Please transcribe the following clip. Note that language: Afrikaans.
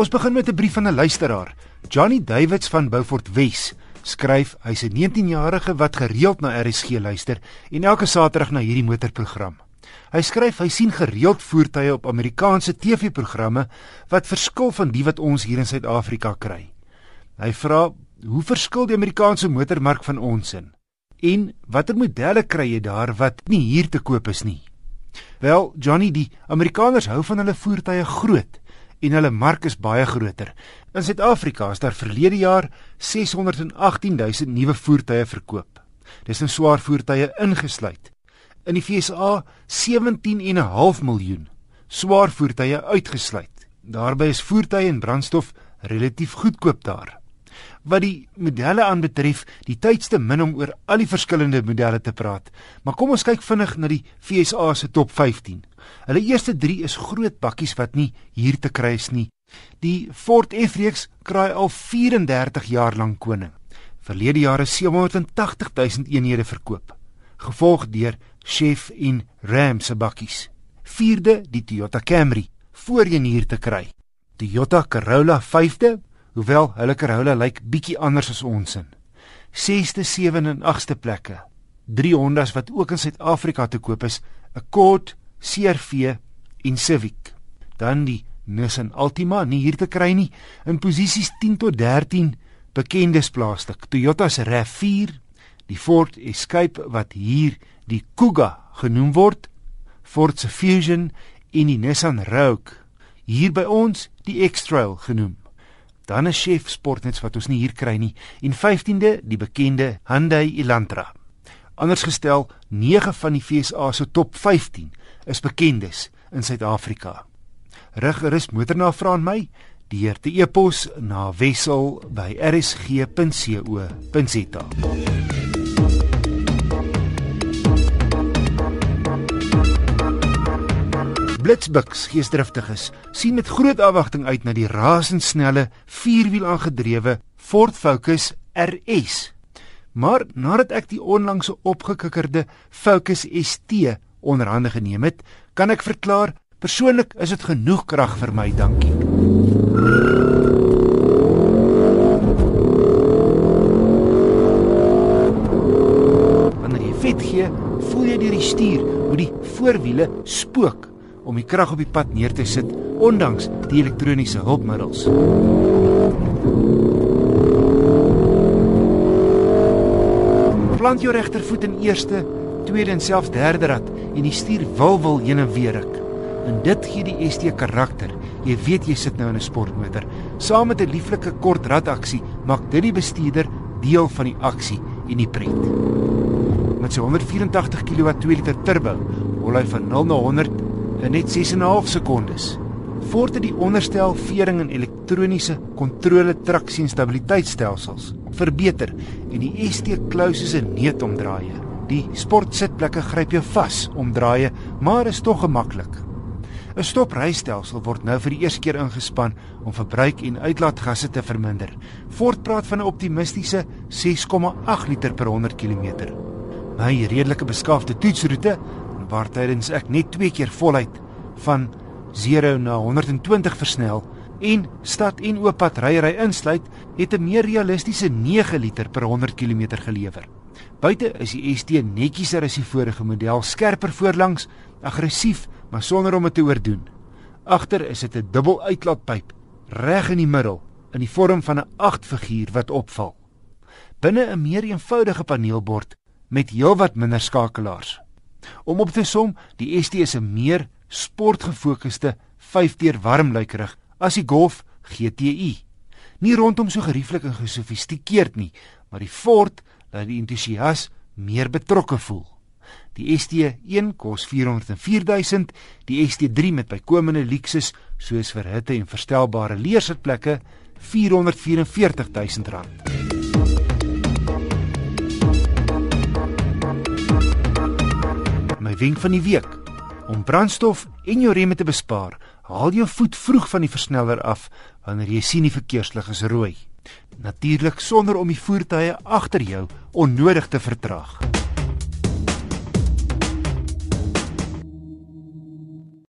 Ons begin met 'n brief van 'n luisteraar. Johnny Davids van Beaufort Wes skryf hy's 'n 19-jarige wat gereeld na RSG luister en elke Saterdag na hierdie motorprogram. Hy skryf hy sien gereeld voertuie op Amerikaanse TV-programme wat verskil van die wat ons hier in Suid-Afrika kry. Hy vra, "Hoe verskil die Amerikaanse motormark van ons in? En watter modelle kry jy daar wat nie hier te koop is nie?" Wel, Johnny, die Amerikaners hou van hulle voertuie groot en hulle mark is baie groter. In Suid-Afrika is daar verlede jaar 618 000 nuwe voertuie verkoop. Dis 'n swaar voertuie ingesluit. In die VSA 17.5 miljoen swaar voertuie uitgesluit. Daarby is voertuie en brandstof relatief goedkoop daar. Wat die modelle aanbetref, die tydste min om oor al die verskillende modelle te praat. Maar kom ons kyk vinnig na die FSA se top 15. Hulle eerste 3 is groot bakkies wat nie hier te kry is nie. Die Ford F-reeks kraai al 34 jaar lank koning. Verlede jaar is 780 000 eenhede verkoop, gevolg deur Chef en Ram se bakkies. Vierde, die Toyota Camry, voorheen hier te kry. Toyota Corolla 5de, hoewel hulle Corolla lyk bietjie anders as ons in. 6ste, 7de en 8ste plekke. Drie Hondas wat ook in Suid-Afrika te koop is, 'n Accord, CR-V en Civic. Dan die Nissan Altima nie hier te kry nie in posisies 10 tot 13 bekendes plaaslik. Toyota se RAV4, die Ford Escape wat hier die Kuga genoem word, Ford se Fusion en die Nissan Rogue. Hier by ons die X-Trail genoem. Dan 'n Chef Sportnuts wat ons nie hier kry nie en 15de die bekende Hyundai Elantra. Anders gestel, 9 van die FSA se top 15 is bekendes in Suid-Afrika. Rig gerus motornavraag aan my deur te e-pos na wissel@rsg.co.za. Blitsbuks geesdriftiges sien met groot afwagting uit na die rasendsnelle vierwiel aangedrewe Ford Focus RS. Maar nadat ek die onlangse opgekikkerde Focus ST onderhande geneem het, kan ek verklaar persoonlik is dit genoeg krag vir my, dankie. Wanneer jy vet gee, voel jy deur die stuur hoe die voorwiele spook om die krag op die pad neer te sit ondanks die elektroniese hulpmiddels. Plant jou regtervoet in eerste tweede en selfs derde rad en die stuur wil wil heen en weer ruk. En dit gee die ST karakter. Jy weet jy sit nou in 'n sportmotor. Saam met 'n lieflike kort radaksie maak dit die bestuurder deel van die aksie en die pret. Met sy 184 kW 2 liter turbo hol hy van 0 na 100 in net 6 en 'n half sekondes. Ford het die onderstel vering en elektroniese kontrole traksie en stabiliteitstelsels verbeter en die ST klou soos 'n neutomdraaier. Die sportsitplekke gryp jou vas om draaie, maar is tog gemaklik. 'n Stoprystelsel word nou vir die eerste keer ingespan om verbruik en uitlaatgasse te verminder. Ford praat van 'n optimistiese 6,8 liter per 100 km. My redelike beskaafde toetsroete waar tydens ek net twee keer voluit van 0 na 120 versnel en stad en oop pad ryery insluit, het 'n meer realistiese 9 liter per 100 km gelewer. Buite is die ST netjieser as die vorige model, skerper voorlangs, aggressief, maar sonder om dit te oordoen. Agter is dit 'n dubbel uitlaatpyp reg in die middel in die vorm van 'n 8 figuur wat opval. Binne 'n meer eenvoudige paneelbord met heelwat minder skakelaars. Om op te som, die ST is 'n meer sportgefokusde 5-deur warmluikerig as die Golf GTI. Nie rondom so gerieflik en gesofistikeerd nie, maar die Ford dat die entoesias meer betrokke voel. Die ST1 kos 404000, die ST3 met bykomende luksus soos vir hitte en verstelbare leersitplekke 444000 wenk van die week: om brandstof en jou remme te bespaar, haal jou voet vroeg van die versneller af wanneer jy sien die verkeerslig is rooi natuurlik sonder om die voertuie agter jou onnodig te vertraag.